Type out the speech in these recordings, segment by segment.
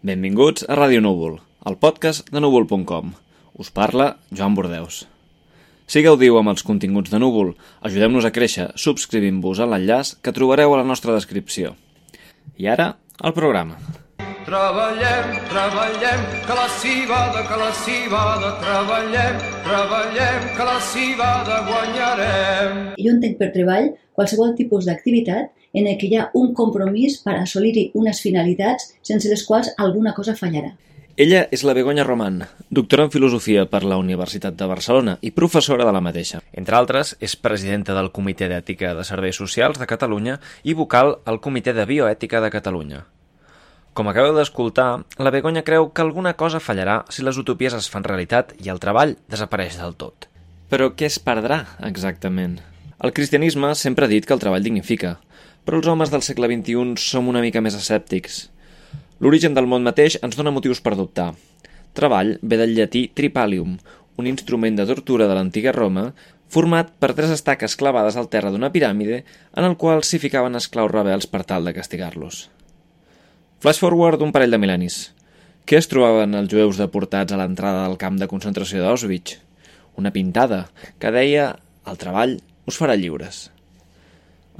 Benvinguts a Ràdio Núvol, el podcast de núvol.com. Us parla Joan Bordeus. Si gaudiu amb els continguts de Núvol, ajudem-nos a créixer subscrivint-vos a l'enllaç que trobareu a la nostra descripció. I ara, el programa. Treballem, treballem, que la cibada, que la cibada, treballem, treballem, que la cibada guanyarem. Jo entenc per treball qualsevol tipus d'activitat en el que hi ha un compromís per assolir-hi unes finalitats sense les quals alguna cosa fallarà. Ella és la Begoña Román, doctora en Filosofia per la Universitat de Barcelona i professora de la mateixa. Entre altres, és presidenta del Comitè d'Ètica de Serveis Socials de Catalunya i vocal al Comitè de Bioètica de Catalunya. Com acabeu d'escoltar, la Begoña creu que alguna cosa fallarà si les utopies es fan realitat i el treball desapareix del tot. Però què es perdrà, exactament? El cristianisme sempre ha dit que el treball dignifica, però els homes del segle XXI som una mica més escèptics. L'origen del món mateix ens dona motius per dubtar. Treball ve del llatí tripalium, un instrument de tortura de l'antiga Roma format per tres estaques clavades al terra d'una piràmide en el qual s'hi ficaven esclaus rebels per tal de castigar-los. Flash forward un parell de mil·lennis. Què es trobaven els jueus deportats a l'entrada del camp de concentració d'Auschwitz? Una pintada que deia «El treball us farà lliures».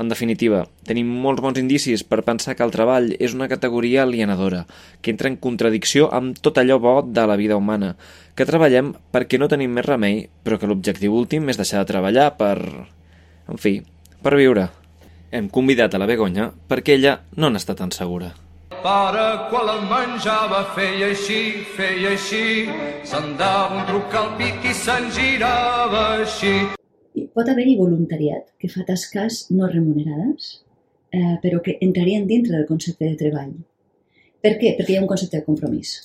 En definitiva, tenim molts bons indicis per pensar que el treball és una categoria alienadora, que entra en contradicció amb tot allò bo de la vida humana, que treballem perquè no tenim més remei, però que l'objectiu últim és deixar de treballar per... en fi, per viure. Hem convidat a la Begoña perquè ella no n'està tan segura. Pare, quan el menjava, feia així, feia així, se'n dava un truc al pit i se'n girava així. Pot haver-hi voluntariat que fa tasques no remunerades, eh, però que entrarien dintre del concepte de treball. Per què? Perquè hi ha un concepte de compromís.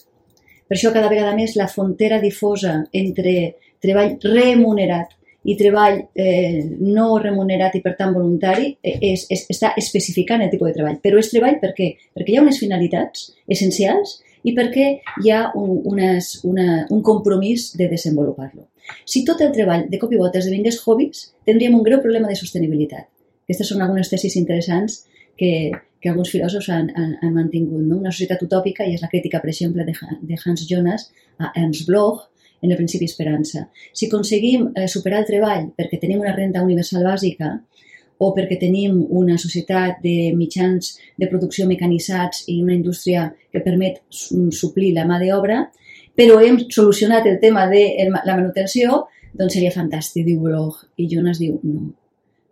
Per això cada vegada més la frontera difosa entre treball remunerat i treball eh, no remunerat i per tant voluntari eh, és, és, està especificant el tipus de treball. Però és treball per què? Perquè hi ha unes finalitats essencials i perquè hi ha un, unes, una, un compromís de desenvolupar-lo. Si tot el treball de cop i volta esdevingués hobbies, tindríem un greu problema de sostenibilitat. Aquestes són algunes tesis interessants que, que alguns filòsofs han, han, han mantingut. No? Una societat utòpica, i és la crítica, per exemple, de, de Hans Jonas a Ernst Bloch, en el principi esperança. Si aconseguim eh, superar el treball perquè tenim una renta universal bàsica o perquè tenim una societat de mitjans de producció mecanitzats i una indústria que permet suplir la mà d'obra, però hem solucionat el tema de la manutenció, doncs seria fantàstic, diu Bloch. I Jonas diu no,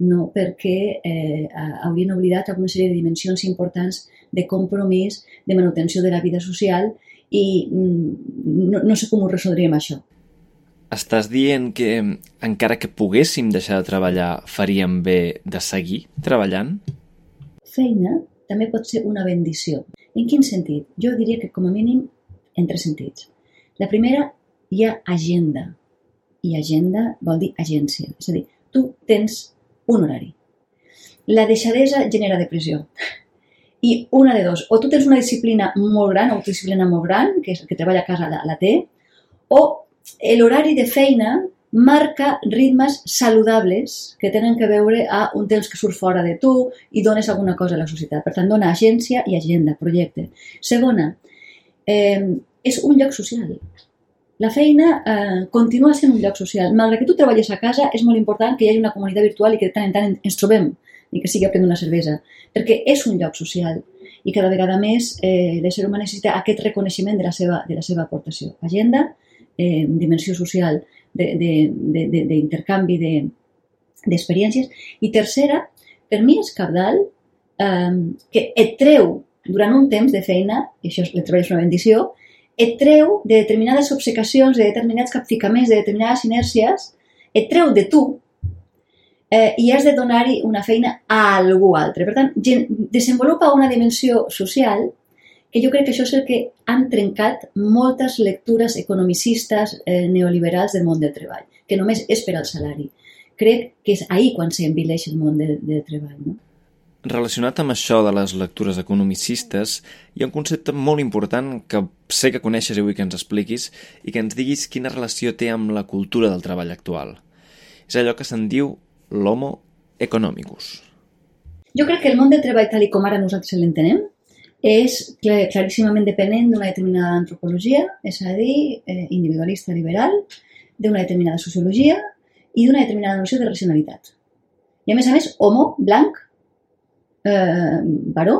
no, perquè eh, haurien oblidat alguna sèrie de dimensions importants de compromís, de manutenció de la vida social i mm, no, no sé com ho resoldríem això. Estàs dient que encara que poguéssim deixar de treballar faríem bé de seguir treballant? Feina també pot ser una bendició. En quin sentit? Jo diria que com a mínim en tres sentits. La primera, hi ha agenda. I agenda vol dir agència. És a dir, tu tens un horari. La deixadesa genera depressió. I una de dos, o tu tens una disciplina molt gran, o una disciplina molt gran, que, és, que treballa a casa la, la té, o l'horari de feina marca ritmes saludables que tenen que veure a un temps que surt fora de tu i dones alguna cosa a la societat. Per tant, dona agència i agenda, projecte. Segona, eh, és un lloc social. La feina eh, continua sent un lloc social. Malgrat que tu treballes a casa, és molt important que hi hagi una comunitat virtual i que de tant en tant ens trobem i que sigui a prendre una cervesa, perquè és un lloc social i cada vegada més eh, l'ésser humà necessita aquest reconeixement de la seva, de la seva aportació. Agenda, eh, dimensió social d'intercanvi de, de, d'experiències. De, I tercera, per mi és cabdal eh, que et treu durant un temps de feina, i això el treball és una bendició, et treu de determinades obsecacions, de determinats capficaments, de determinades inèrcies, et treu de tu eh, i has de donar-hi una feina a algú altre. Per tant, desenvolupa una dimensió social que jo crec que això és el que han trencat moltes lectures economicistes eh, neoliberals del món del treball, que només és per al salari. Crec que és ahir quan s'envileix el món del, del treball. No? Relacionat amb això de les lectures economicistes, hi ha un concepte molt important que sé que coneixes i vull que ens expliquis i que ens diguis quina relació té amb la cultura del treball actual. És allò que se'n diu l'homo economicus. Jo crec que el món del treball tal com ara nosaltres l'entenem és clar, claríssimament dependent d'una determinada antropologia, és a dir, eh, individualista liberal, d'una determinada sociologia i d'una determinada noció de racionalitat. I a més a més, homo, blanc, eh, baró,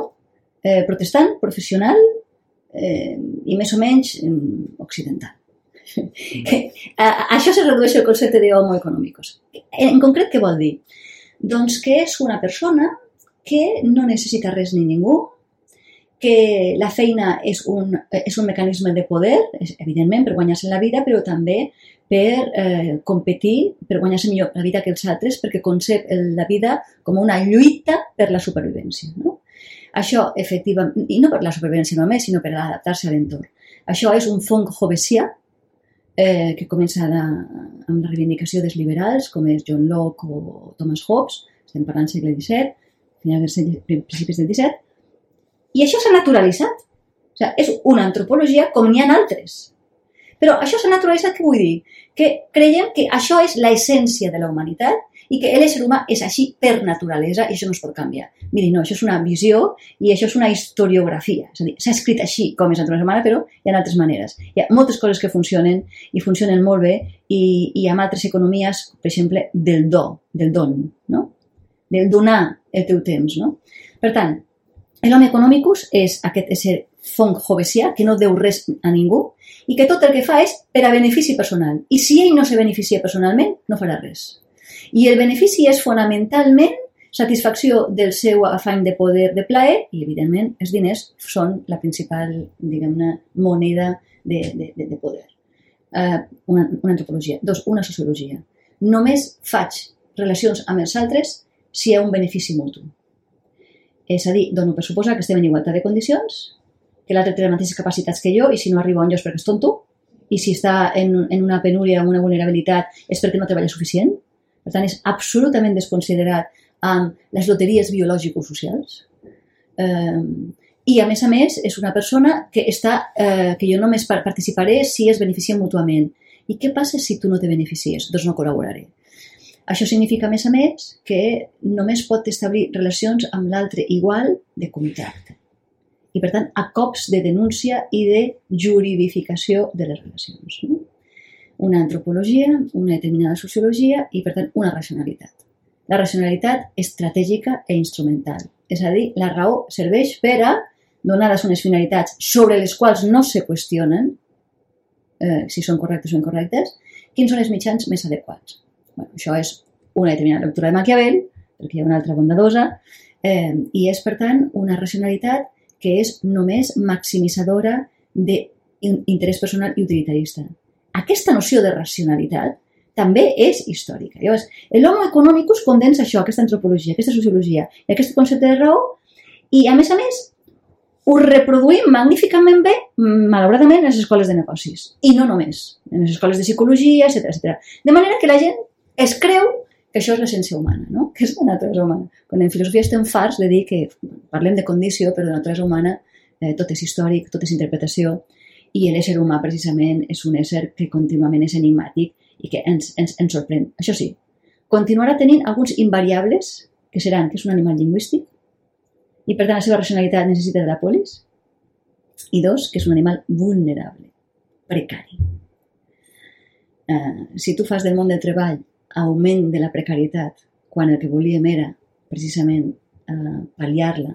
eh, protestant, professional eh, i més o menys eh, occidental. a, a això se redueix el concepte de homo econòmicos. En concret, què vol dir? Doncs que és una persona que no necessita res ni ningú, que la feina és un, és un mecanisme de poder, evidentment, per guanyar-se la vida, però també per eh, competir, per guanyar-se millor la vida que els altres, perquè concep la vida com una lluita per la supervivència. No? Això, efectivament, i no per la supervivència només, sinó per adaptar-se a l'entorn. Això és un fong hobbesià, eh, que comença la, amb la reivindicació dels liberals, com és John Locke o Thomas Hobbes, estem parlant segle XVII, final del principis del XVII, i això s'ha naturalitzat. O sigui, és una antropologia com n'hi ha altres. Però això s'ha naturalitzat, què vull dir? Que creiem que això és l'essència de la humanitat i que l'ésser humà és així per naturalesa i això no es pot canviar. Miri, no, això és una visió i això és una historiografia. És a dir, s'ha escrit així com és la naturalesa humana, però hi ha altres maneres. Hi ha moltes coses que funcionen i funcionen molt bé i, i ha altres economies, per exemple, del do, del don, no? del donar el teu temps. No? Per tant, L'home econòmicus és aquest ésser fong jovesià que no deu res a ningú i que tot el que fa és per a benefici personal. I si ell no se beneficia personalment, no farà res. I el benefici és fonamentalment satisfacció del seu afany de poder de plaer i, evidentment, els diners són la principal, diguem-ne, moneda de, de, de, de poder. Uh, una, una antropologia. Dos, una sociologia. Només faig relacions amb els altres si hi ha un benefici mutu. És a dir, dono per suposar que estem en igualtat de condicions, que l'altre té les mateixes capacitats que jo i si no arriba on jo és perquè és tonto i si està en, en una penúria o una vulnerabilitat és perquè no treballa suficient. Per tant, és absolutament desconsiderat amb les loteries biològico-socials. Eh, I, a més a més, és una persona que, està, eh, que jo només participaré si es beneficien mútuament. I què passa si tu no te beneficies? Doncs no col·laboraré. Això significa, a més a més, que només pot establir relacions amb l'altre igual de contracte. I, per tant, a cops de denúncia i de juridificació de les relacions. Una antropologia, una determinada sociologia i, per tant, una racionalitat. La racionalitat estratègica e instrumental. És a dir, la raó serveix per a, donades unes finalitats sobre les quals no se qüestionen, eh, si són correctes o incorrectes, quins són els mitjans més adequats. Bueno, això és una determinada lectura de Maquiavel, perquè hi ha una altra bondadosa, eh, i és, per tant, una racionalitat que és només maximitzadora d'interès personal i utilitarista. Aquesta noció de racionalitat també és històrica. Llavors, l'homo economicus condensa això, aquesta antropologia, aquesta sociologia i aquest concepte de raó, i a més a més ho reproduïm magníficament bé, malauradament, en les escoles de negocis. I no només, en les escoles de psicologia, etc etc. De manera que la gent es creu que això és l'essència humana, no? que és la naturalesa humana. Quan en filosofia estem farts de dir que parlem de condició, però de naturalesa humana eh, tot és històric, tot és interpretació, i l'ésser humà precisament és un ésser que contínuament és enigmàtic i que ens, ens, ens sorprèn. Això sí, continuarà tenint alguns invariables, que seran que és un animal lingüístic, i per tant la seva racionalitat necessita de la polis, i dos, que és un animal vulnerable, precari. Uh, si tu fas del món del treball augment de la precarietat, quan el que volíem era precisament eh, pal·liar-la.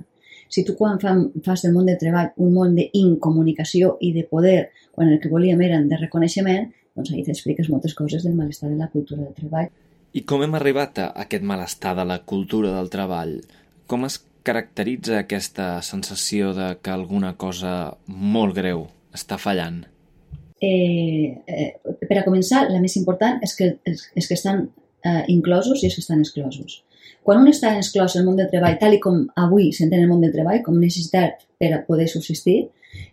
Si tu quan fam, fas del món del treball un món d'incomunicació i de poder, quan el que volíem era de reconeixement, doncs ahí t'expliques moltes coses del malestar de la cultura del treball. I com hem arribat a aquest malestar de la cultura del treball? Com es caracteritza aquesta sensació de que alguna cosa molt greu està fallant? eh, eh, per a començar, la més important és que, és, és que estan eh, inclosos i és que estan exclosos. Quan un està exclòs el món del treball, tal i com avui s'entén el món del treball, com necessitat per a poder subsistir,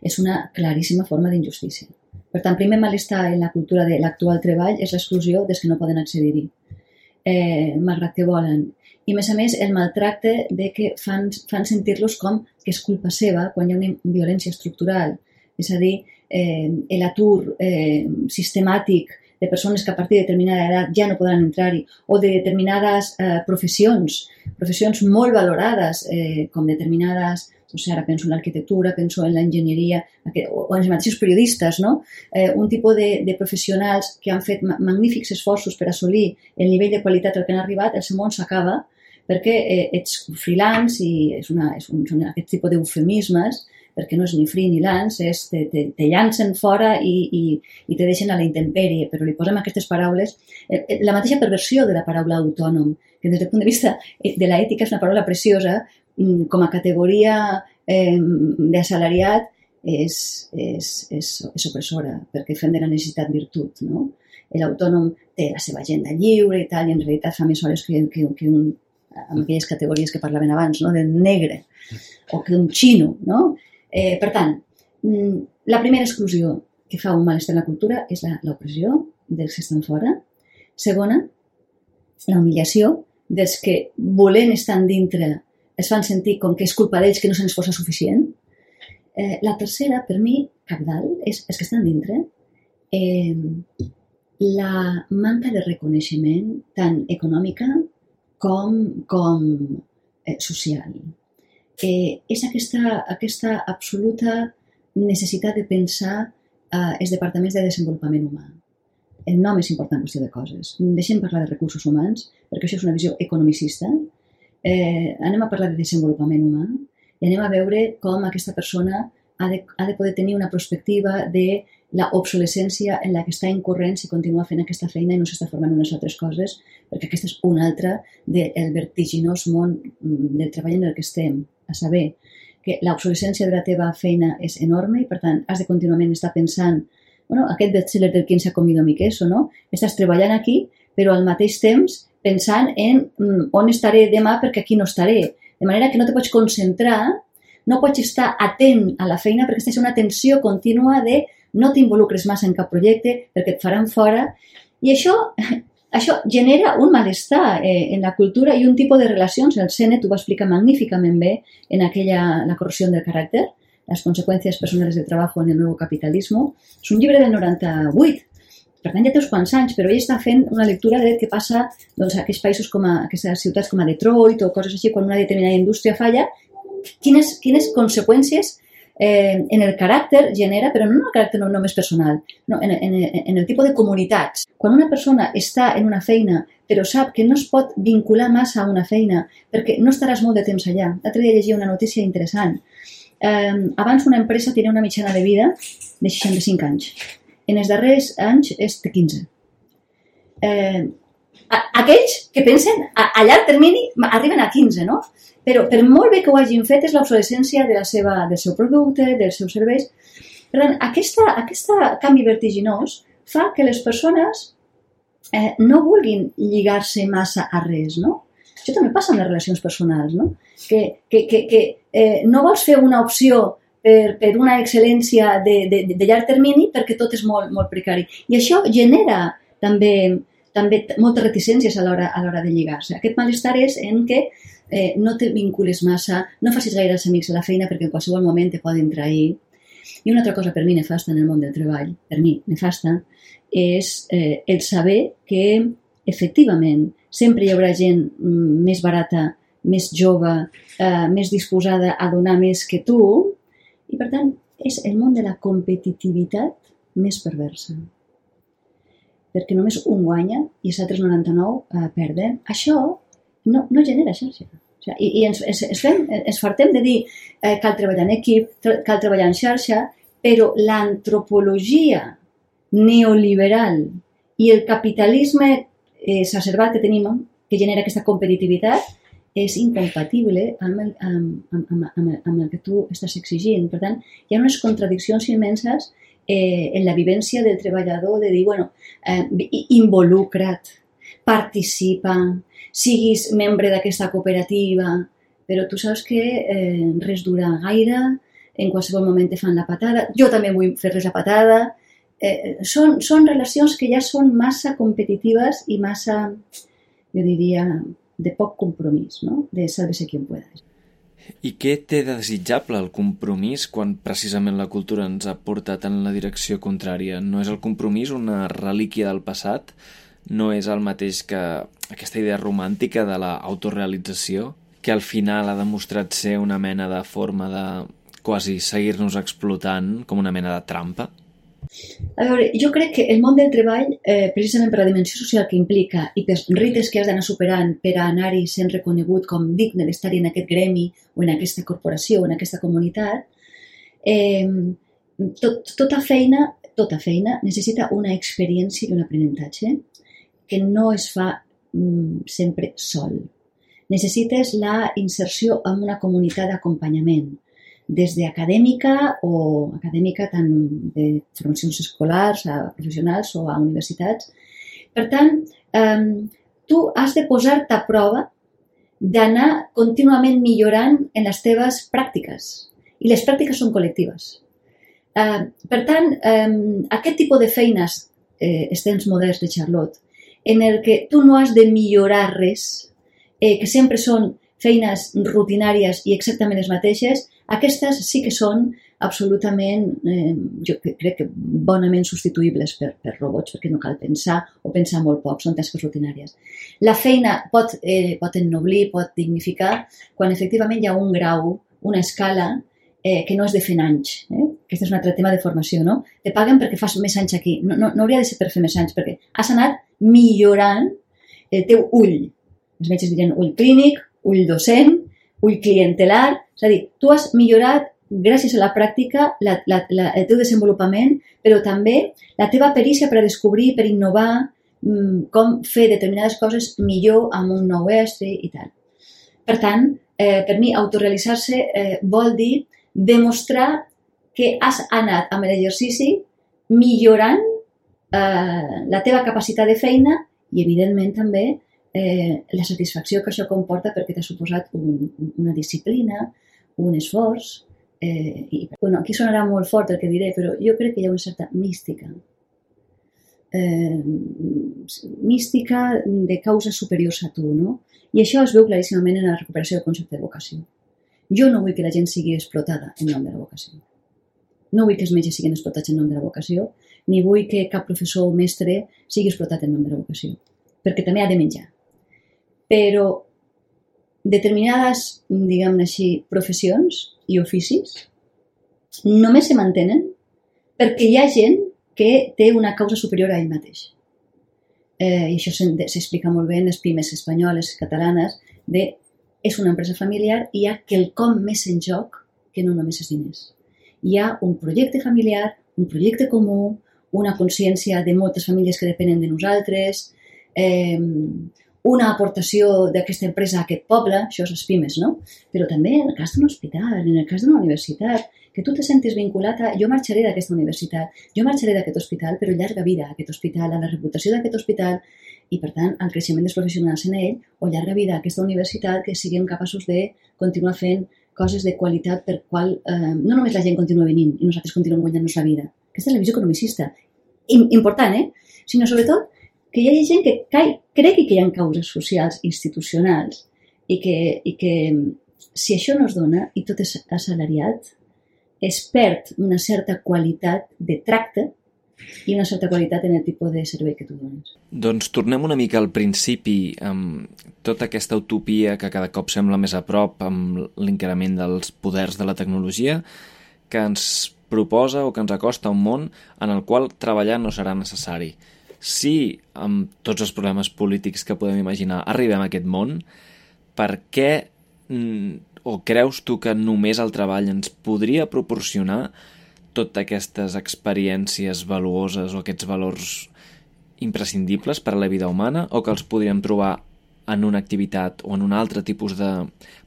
és una claríssima forma d'injustícia. Per tant, primer malestar en la cultura de l'actual treball és l'exclusió dels que no poden accedir-hi, eh, malgrat que volen. I, a més a més, el maltracte de que fan, fan sentir-los com que és culpa seva quan hi ha una violència estructural. És a dir, eh, l'atur eh, sistemàtic de persones que a partir de determinada edat ja no podran entrar-hi, o de determinades eh, professions, professions molt valorades, eh, com determinades no sé, ara penso en l'arquitectura, penso en l'enginyeria, o en els mateixos periodistes, no? Eh, un tipus de, de professionals que han fet magnífics esforços per assolir el nivell de qualitat al que han arribat, el seu món s'acaba perquè eh, ets freelance i és una, és un, són aquest tipus d'eufemismes perquè no és ni free ni lance, és te, te, te llancen fora i, i, i te deixen a la intempèrie, però li posem aquestes paraules, eh, eh, la mateixa perversió de la paraula autònom, que des del punt de vista eh, de l'ètica és una paraula preciosa, mm, com a categoria eh, d'assalariat és, és, és, és opressora, perquè fem de la necessitat virtut, no? L'autònom té la seva agenda lliure i tal, i en realitat fa més hores que, que, que un, amb aquelles categories que parlaven abans, no? del negre, o que un xino, no? Eh, per tant, mm, la primera exclusió que fa un malestar en la cultura és l'opressió dels que estan fora. Segona, la humiliació dels que volent estar dintre es fan sentir com que és culpa d'ells que no se'ns posa suficient. Eh, la tercera, per mi, capdalt, és els que estan dintre. Eh, la manca de reconeixement tant econòmica com, com eh, social eh, és aquesta, aquesta absoluta necessitat de pensar eh, els departaments de desenvolupament humà. El nom és important qüestió de coses. Deixem parlar de recursos humans, perquè això és una visió economicista. Eh, anem a parlar de desenvolupament humà i anem a veure com aquesta persona ha de, ha de poder tenir una perspectiva de la obsolescència en la que està incorrent si continua fent aquesta feina i no s'està formant unes altres coses, perquè aquesta és una altra del vertiginós món mm, del treball en el que estem a saber que l'obsolescència de la teva feina és enorme i, per tant, has de contínuament estar pensant bueno, aquest bestseller del quien se ha comido mi queso, no? Estàs treballant aquí, però al mateix temps pensant en mm, on estaré demà perquè aquí no estaré. De manera que no te pots concentrar, no pots estar atent a la feina perquè estàs en una tensió contínua de no t'involucres massa en cap projecte perquè et faran fora. I això això genera un malestar eh, en la cultura i un tipus de relacions. El Sene t'ho va explicar magníficament bé en aquella La corrupció del caràcter, les conseqüències personals del treball en el nou capitalisme. És un llibre del 98, per tant ja té uns quants anys, però ell està fent una lectura de què passa doncs, a aquests països com a aquestes ciutats com a Detroit o coses així, quan una determinada indústria falla, quines, quines conseqüències eh, en el caràcter genera, però no en el caràcter no, només personal, no, en, en, en el tipus de comunitats. Quan una persona està en una feina però sap que no es pot vincular massa a una feina perquè no estaràs molt de temps allà. L'altre dia llegia una notícia interessant. Eh, abans una empresa tenia una mitjana de vida de 65 anys. En els darrers anys és de 15. Eh, aquells que pensen a, a llarg termini arriben a 15, no? Però per molt bé que ho hagin fet és l'obsolescència de la seva, del seu producte, dels seus serveis. Per tant, aquesta, aquesta canvi vertiginós fa que les persones eh, no vulguin lligar-se massa a res, no? Això també passa en les relacions personals, no? Que, que, que, que eh, no vols fer una opció per, per una excel·lència de, de, de llarg termini perquè tot és molt, molt precari. I això genera també, també moltes reticències a l'hora de lligar-se. Aquest malestar és en què eh, no te vincules massa, no facis gaire els amics a la feina perquè en qualsevol moment te poden trair. I una altra cosa per mi nefasta en el món del treball, per mi nefasta, és eh, el saber que efectivament sempre hi haurà gent mm, més barata, més jove, eh, més disposada a donar més que tu i per tant és el món de la competitivitat més perversa perquè només un guanya i els altres 99 eh, perden. Això no, no genera xarxa. O sigui, I i ens, ens, ens, fem, ens fartem de dir eh, cal treballar en equip, cal treballar en xarxa, però l'antropologia neoliberal i el capitalisme eh, exacerbat que tenim, que genera aquesta competitivitat, és incompatible amb el, amb, amb, amb, amb el que tu estàs exigint. Per tant, hi ha unes contradiccions immenses eh, en la vivència del treballador de dir, bueno, eh, involucra't, participa, siguis membre d'aquesta cooperativa, però tu saps que eh, res dura gaire, en qualsevol moment te fan la patada, jo també vull fer-les la patada. Eh, són, són relacions que ja són massa competitives i massa, jo diria, de poc compromís, no? de sálvese quien pueda. I què té de desitjable el compromís quan precisament la cultura ens ha portat en la direcció contrària? No és el compromís una relíquia del passat? no és el mateix que aquesta idea romàntica de l'autorealització? que al final ha demostrat ser una mena de forma de quasi seguir-nos explotant com una mena de trampa? A veure, jo crec que el món del treball, eh, precisament per la dimensió social que implica i per rites que has d'anar superant per anar-hi sent reconegut com digne destar en aquest gremi o en aquesta corporació o en aquesta comunitat, eh, tot, tota feina tota feina necessita una experiència i un aprenentatge que no es fa mm, sempre sol. Necessites la inserció en una comunitat d'acompanyament, des d'acadèmica o acadèmica tant de formacions escolars a professionals o a universitats. Per tant, eh, tu has de posar-te a prova d'anar contínuament millorant en les teves pràctiques. I les pràctiques són col·lectives. Eh, per tant, eh, aquest tipus de feines, eh, els temps moderns de Charlotte, en el que tu no has de millorar res, eh, que sempre són feines rutinàries i exactament les mateixes, aquestes sí que són absolutament, eh, jo crec que bonament substituïbles per, per robots, perquè no cal pensar o pensar molt poc, són tasques rutinàries. La feina pot, eh, pot ennoblir, pot dignificar, quan efectivament hi ha un grau, una escala, eh, que no és de fent anys. Eh? Aquest és un altre tema de formació, no? Te paguen perquè fas més anys aquí. No, no, no hauria de ser per fer més anys, perquè has anat millorant el teu ull. Els metges dirien ull clínic, ull docent, ull clientelar. És a dir, tu has millorat gràcies a la pràctica la, la, la, el teu desenvolupament, però també la teva perícia per a descobrir, per innovar, mmm, com fer determinades coses millor amb un nou estri i tal. Per tant, eh, per mi, autorealitzar-se eh, vol dir demostrar que has anat amb l'exercici millorant eh, la teva capacitat de feina i, evidentment, també eh, la satisfacció que això comporta perquè t'ha suposat un, una disciplina, un esforç. Eh, i, bueno, aquí sonarà molt fort el que diré, però jo crec que hi ha una certa mística. Eh, mística de causes superiors a tu, no? I això es veu claríssimament en la recuperació del concepte de vocació. Jo no vull que la gent sigui explotada en nom de la vocació. No vull que els metges siguin explotats en nom de la vocació, ni vull que cap professor o mestre sigui explotat en nom de la vocació, perquè també ha de menjar. Però determinades, diguem-ne així, professions i oficis només se mantenen perquè hi ha gent que té una causa superior a ell mateix. Eh, I això s'explica molt bé en les pimes espanyoles, catalanes, de és una empresa familiar i hi ha quelcom més en joc que no només els diners. Hi ha un projecte familiar, un projecte comú, una consciència de moltes famílies que depenen de nosaltres, eh, una aportació d'aquesta empresa a aquest poble, això és les pimes, no? Però també en el cas d'un hospital, en el cas d'una universitat, que tu te sentis vinculat a jo marxaré d'aquesta universitat, jo marxaré d'aquest hospital, però llarga vida a aquest hospital, a la reputació d'aquest hospital i, per tant, al creixement dels professionals en ell o llarga vida a aquesta universitat que siguem capaços de continuar fent coses de qualitat per qual eh, no només la gent continua venint i nosaltres continuem guanyant-nos la vida. Aquesta és la visió economicista. I, important, eh? Sinó, sobretot, que hi hagi gent que cregui que hi ha causes socials institucionals i que, i que si això no es dona i tot és assalariat, es perd una certa qualitat de tracte i una certa qualitat en el tipus de servei que tu dones. Doncs tornem una mica al principi, amb tota aquesta utopia que cada cop sembla més a prop amb l'increment dels poders de la tecnologia, que ens proposa o que ens acosta a un món en el qual treballar no serà necessari. Si, amb tots els problemes polítics que podem imaginar, arribem a aquest món, per què mm, o creus tu que només el treball ens podria proporcionar totes aquestes experiències valuoses o aquests valors imprescindibles per a la vida humana o que els podríem trobar en una activitat o en un altre tipus de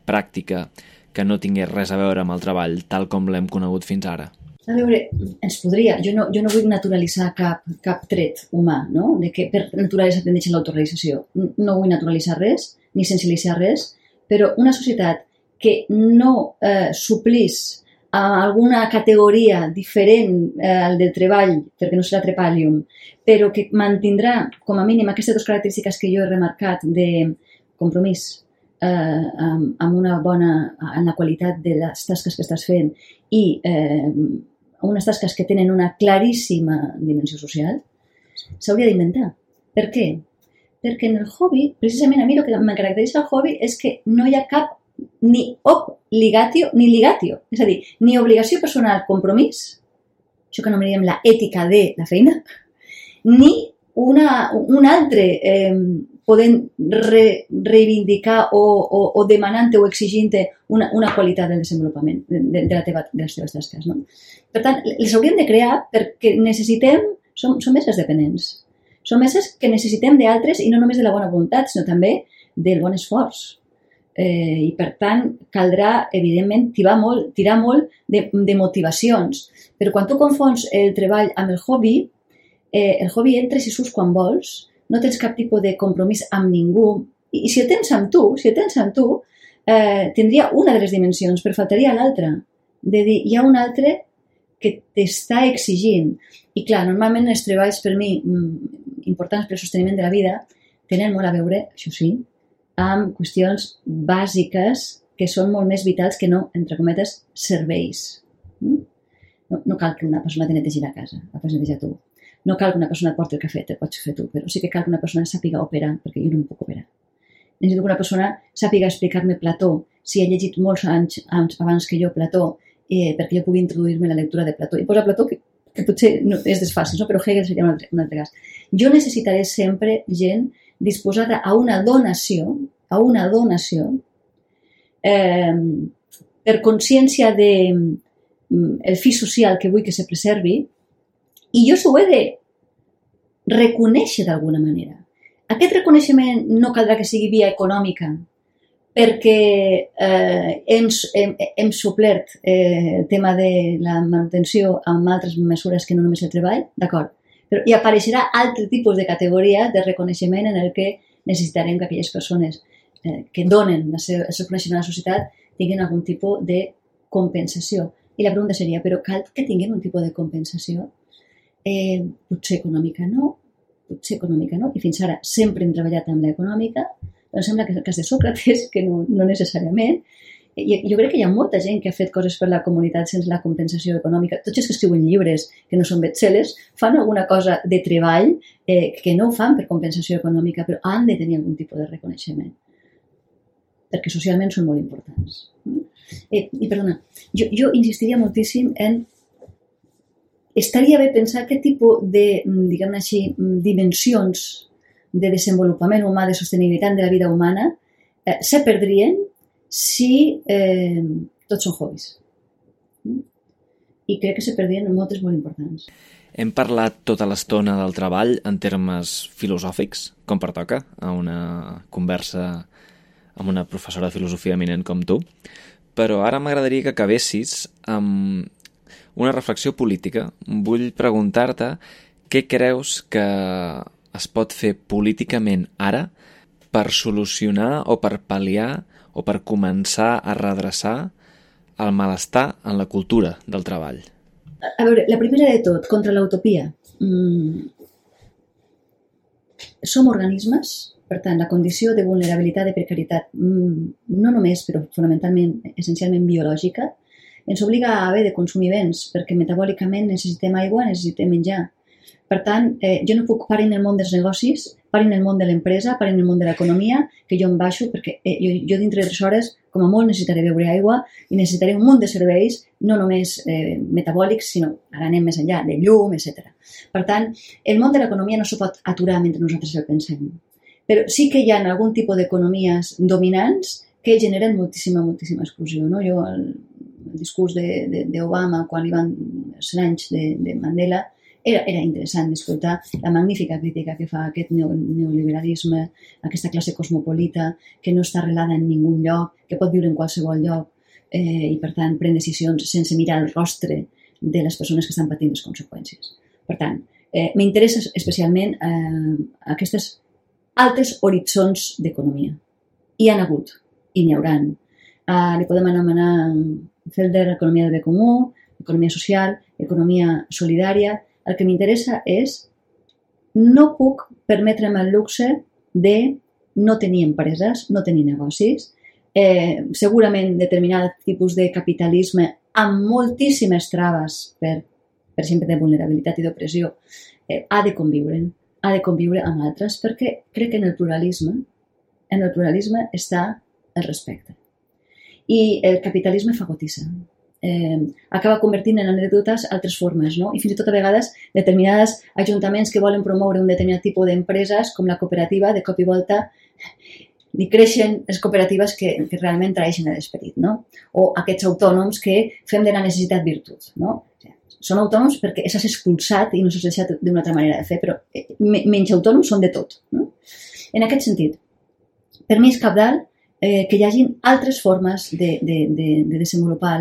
pràctica que no tingués res a veure amb el treball tal com l'hem conegut fins ara? A veure, ens podria. Jo no, jo no vull naturalitzar cap, cap tret humà, no? De que per naturalesa tendeix a l'autorealització. No vull naturalitzar res, ni sensibilitzar res, però una societat que no eh, suplís a alguna categoria diferent eh, al del treball, perquè no serà trepàlium, però que mantindrà com a mínim aquestes dues característiques que jo he remarcat de compromís eh, amb, amb una bona, en la qualitat de les tasques que estàs fent i eh, unes tasques que tenen una claríssima dimensió social, s'hauria d'inventar. Per què? Perquè en el hobby, precisament a mi el que me caracteritza el hobby és que no hi ha cap ni obligatio ni ligatio. És a dir, ni obligació personal, compromís, això que anomenaríem la ètica de la feina, ni una, un altre eh, podent re, reivindicar o, o, o demanant o exigint una, una qualitat del desenvolupament de, de, la teva, de les teves tasques. No? Per tant, les hauríem de crear perquè necessitem, som, som éssers dependents, som éssers que necessitem d'altres i no només de la bona voluntat, sinó també del bon esforç. Eh, I per tant, caldrà, evidentment, tirar molt, tirar molt de, de motivacions. Però quan tu confons el treball amb el hobby, eh, el hobby entra si surts quan vols, no tens cap tipus de compromís amb ningú, i, i si el tens amb tu, si el tens amb tu, eh, tindria una de les dimensions, però faltaria l'altra. De dir, hi ha un altre que t'està exigint. I clar, normalment els treballs per mi mm, importants per al sosteniment de la vida tenen molt a veure, això sí, amb qüestions bàsiques que són molt més vitals que no, entre cometes, serveis. Mm? No, no cal que una persona te netegi la casa, la pots netejar tu. No cal que una persona et porti el cafè, te pots fer tu, però sí que cal que una persona sàpiga operar, perquè jo no em puc operar. Necessito que una persona sàpiga explicar-me Plató, si ha llegit molts anys abans que jo Plató, eh, perquè jo pugui introduir-me la lectura de Plató. I posa Plató que, que potser no, és desfàcil, no? però Hegel seria un altre, un altre cas. Jo necessitaré sempre gent disposada a una donació, a una donació, eh, per consciència de mm, el fi social que vull que se preservi, i jo s'ho he de reconèixer d'alguna manera. Aquest reconeixement no caldrà que sigui via econòmica, perquè eh, hem, hem, hem suplert eh, el tema de la manutenció amb altres mesures que no només el treball, d'acord, però hi apareixerà altre tipus de categoria de reconeixement en el que necessitarem que aquelles persones eh, que donen el seu, el seu coneixement a la societat tinguin algun tipus de compensació. I la pregunta seria, però cal que tinguin un tipus de compensació? Eh, potser econòmica no, potser econòmica no, i fins ara sempre hem treballat amb l'econòmica, però sembla que és el cas de Sòcrates, que no, no necessàriament, i jo crec que hi ha molta gent que ha fet coses per la comunitat sense la compensació econòmica. Tots els que escriuen llibres que no són bestsellers fan alguna cosa de treball eh, que no ho fan per compensació econòmica, però han de tenir algun tipus de reconeixement perquè socialment són molt importants. Eh, I perdona, jo, jo insistiria moltíssim en estaria bé pensar què tipus de, diguem així, dimensions de desenvolupament humà, de sostenibilitat de la vida humana, eh, se perdrien si eh, tots són hobbies. I crec que se perdien moltes molt importants. Hem parlat tota l'estona del treball en termes filosòfics, com pertoca, a una conversa amb una professora de filosofia eminent com tu, però ara m'agradaria que acabessis amb una reflexió política. Vull preguntar-te què creus que es pot fer políticament ara per solucionar o per pal·liar o per començar a redreçar el malestar en la cultura del treball? A veure, la primera de tot, contra l'utopia. Mm. Som organismes, per tant, la condició de vulnerabilitat, de precarietat, mm, no només, però fonamentalment, essencialment biològica, ens obliga a haver de consumir béns, perquè metabòlicament necessitem aigua, necessitem menjar. Per tant, eh, jo no puc parar en el món dels negocis parin el món de l'empresa, parin el món de l'economia, que jo em baixo perquè eh, jo, jo dintre de tres hores com a molt necessitaré beure aigua i necessitaré un munt de serveis, no només eh, metabòlics, sinó ara anem més enllà, de llum, etc. Per tant, el món de l'economia no s'ho pot aturar mentre nosaltres el pensem. Però sí que hi ha algun tipus d'economies dominants que generen moltíssima, moltíssima exclusió. No? Jo, el, el discurs d'Obama, quan li van ser anys de, de Mandela, era, era interessant d'escoltar la magnífica crítica que fa aquest neoliberalisme, aquesta classe cosmopolita que no està arrelada en ningú lloc, que pot viure en qualsevol lloc eh, i per tant pren decisions sense mirar el rostre de les persones que estan patint les conseqüències. Per tant, eh, m'interessa especialment eh, aquestes altres horitzons d'economia. Hi han hagut i n'hi hauran. Eh, li podem anomenar Felder economia del bé comú, economia social, economia solidària, el que m'interessa és no puc permetre'm el luxe de no tenir empreses, no tenir negocis, eh, segurament determinat tipus de capitalisme amb moltíssimes traves per, per exemple, de vulnerabilitat i d'opressió, eh, ha de conviure, ha de conviure amb altres, perquè crec que en el pluralisme, en el pluralisme està el respecte. I el capitalisme fagotissa. Eh, acaba convertint en anècdotes altres formes, no? I fins i tot a vegades determinades ajuntaments que volen promoure un determinat tipus d'empreses, com la cooperativa, de cop i volta ni creixen les cooperatives que, que realment traeixen l'esperit, no? O aquests autònoms que fem de la necessitat virtut, no? Són autònoms perquè s'has expulsat i no s'has deixat d'una altra manera de fer, però eh, menys autònoms són de tot. No? En aquest sentit, per mi és capdalt eh, que hi hagin altres formes de, de, de, de desenvolupar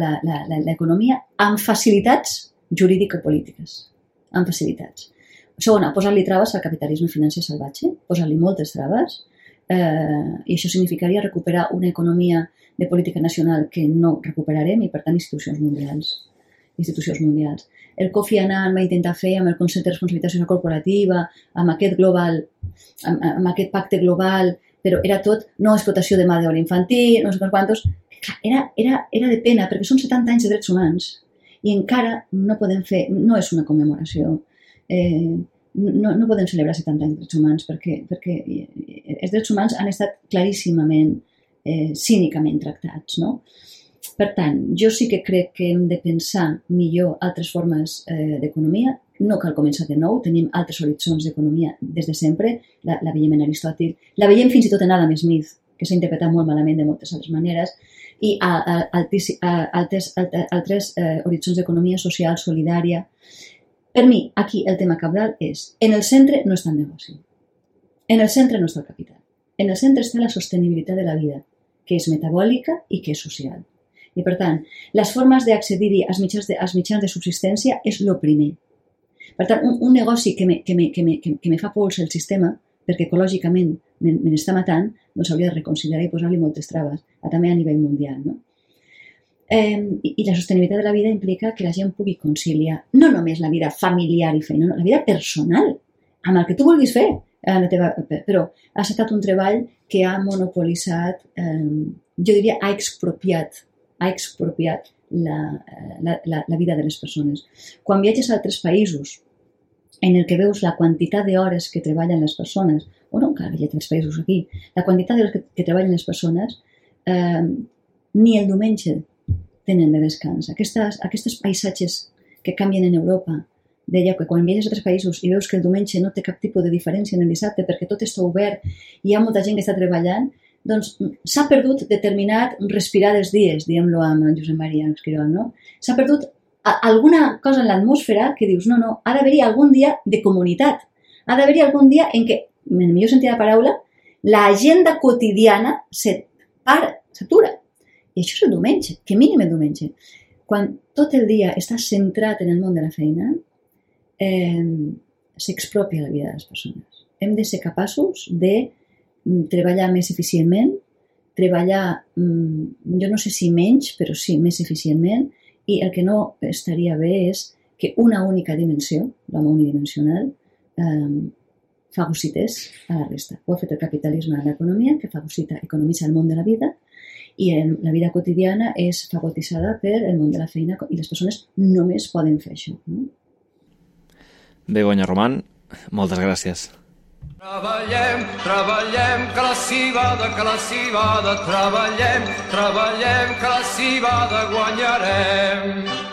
l'economia amb facilitats jurídico-polítiques. Amb facilitats. Segona, posar-li traves al capitalisme financer salvatge, posar-li moltes traves, eh, i això significaria recuperar una economia de política nacional que no recuperarem i, per tant, institucions mundials. Institucions mundials. El Kofi Annan va intentar fer amb el concepte de responsabilitat social corporativa, amb aquest global, amb, amb aquest pacte global, però era tot no explotació de mà d'obra infantil, no sé quantos. Era, era, era de pena, perquè són 70 anys de drets humans i encara no podem fer, no és una commemoració. Eh, no, no podem celebrar 70 anys de drets humans perquè, perquè els drets humans han estat claríssimament eh, cínicament tractats. No? Per tant, jo sí que crec que hem de pensar millor altres formes eh, d'economia. No cal començar de nou, tenim altres horitzons d'economia des de sempre. La, la veiem en Aristòtil, la veiem fins i tot en Adam Smith, que s'ha interpretat molt malament de moltes altres maneres, i a, a, a, a, altres, altres, eh, horitzons d'economia social, solidària. Per mi, aquí el tema cabdal és, en el centre no està el negoci, en el centre no està el capital, en el centre està la sostenibilitat de la vida, que és metabòlica i que és social. I per tant, les formes d'accedir-hi als, mitjans de, als mitjans de subsistència és el primer. Per tant, un, un negoci que me, que, me, que, me, que, me fa pols el sistema, perquè ecològicament me, me n'està matant, doncs hauria de reconsiderar i posar-li moltes traves, a, també a nivell mundial. No? Eh, i, I la sostenibilitat de la vida implica que la gent pugui conciliar no només la vida familiar i feina, no, la vida personal, amb el que tu vulguis fer, eh, la teva, però ha estat un treball que ha monopolitzat, eh, jo diria, ha expropiat, ha expropiat la, la, la, la vida de les persones. Quan viatges a altres països en el que veus la quantitat d'hores que treballen les persones, o no encara hi ha tres països aquí, la quantitat d'hores que, que treballen les persones, eh, ni el diumenge tenen de descans. Aquestes, aquests paisatges que canvien en Europa, deia que quan viatges a altres països i veus que el diumenge no té cap tipus de diferència en el dissabte perquè tot està obert i hi ha molta gent que està treballant, doncs s'ha perdut determinat respirar dels dies, diem-lo amb Josep Maria Esquirol, no? S'ha perdut alguna cosa en l'atmosfera que dius, no, no, ha d'haver-hi algun dia de comunitat. Ha d'haver-hi algun dia en què, en el millor sentit de la paraula, l'agenda quotidiana s'atura. I això és el diumenge, que mínim el diumenge. Quan tot el dia estàs centrat en el món de la feina, eh, s'expropia la vida de les persones. Hem de ser capaços de mm, treballar més eficientment, treballar, mm, jo no sé si menys, però sí més eficientment, i el que no estaria bé és que una única dimensió, l'home unidimensional, eh, fagocités a la resta. Ho ha fet el capitalisme a l'economia, que fagocita, economitza el món de la vida, i en la vida quotidiana és fagotitzada per el món de la feina i les persones només poden fer això. No? Begoña Roman, moltes gràcies. Treballem, treballem, que la cibada, que la cibada, treballem, treballem, que la cibada guanyarem.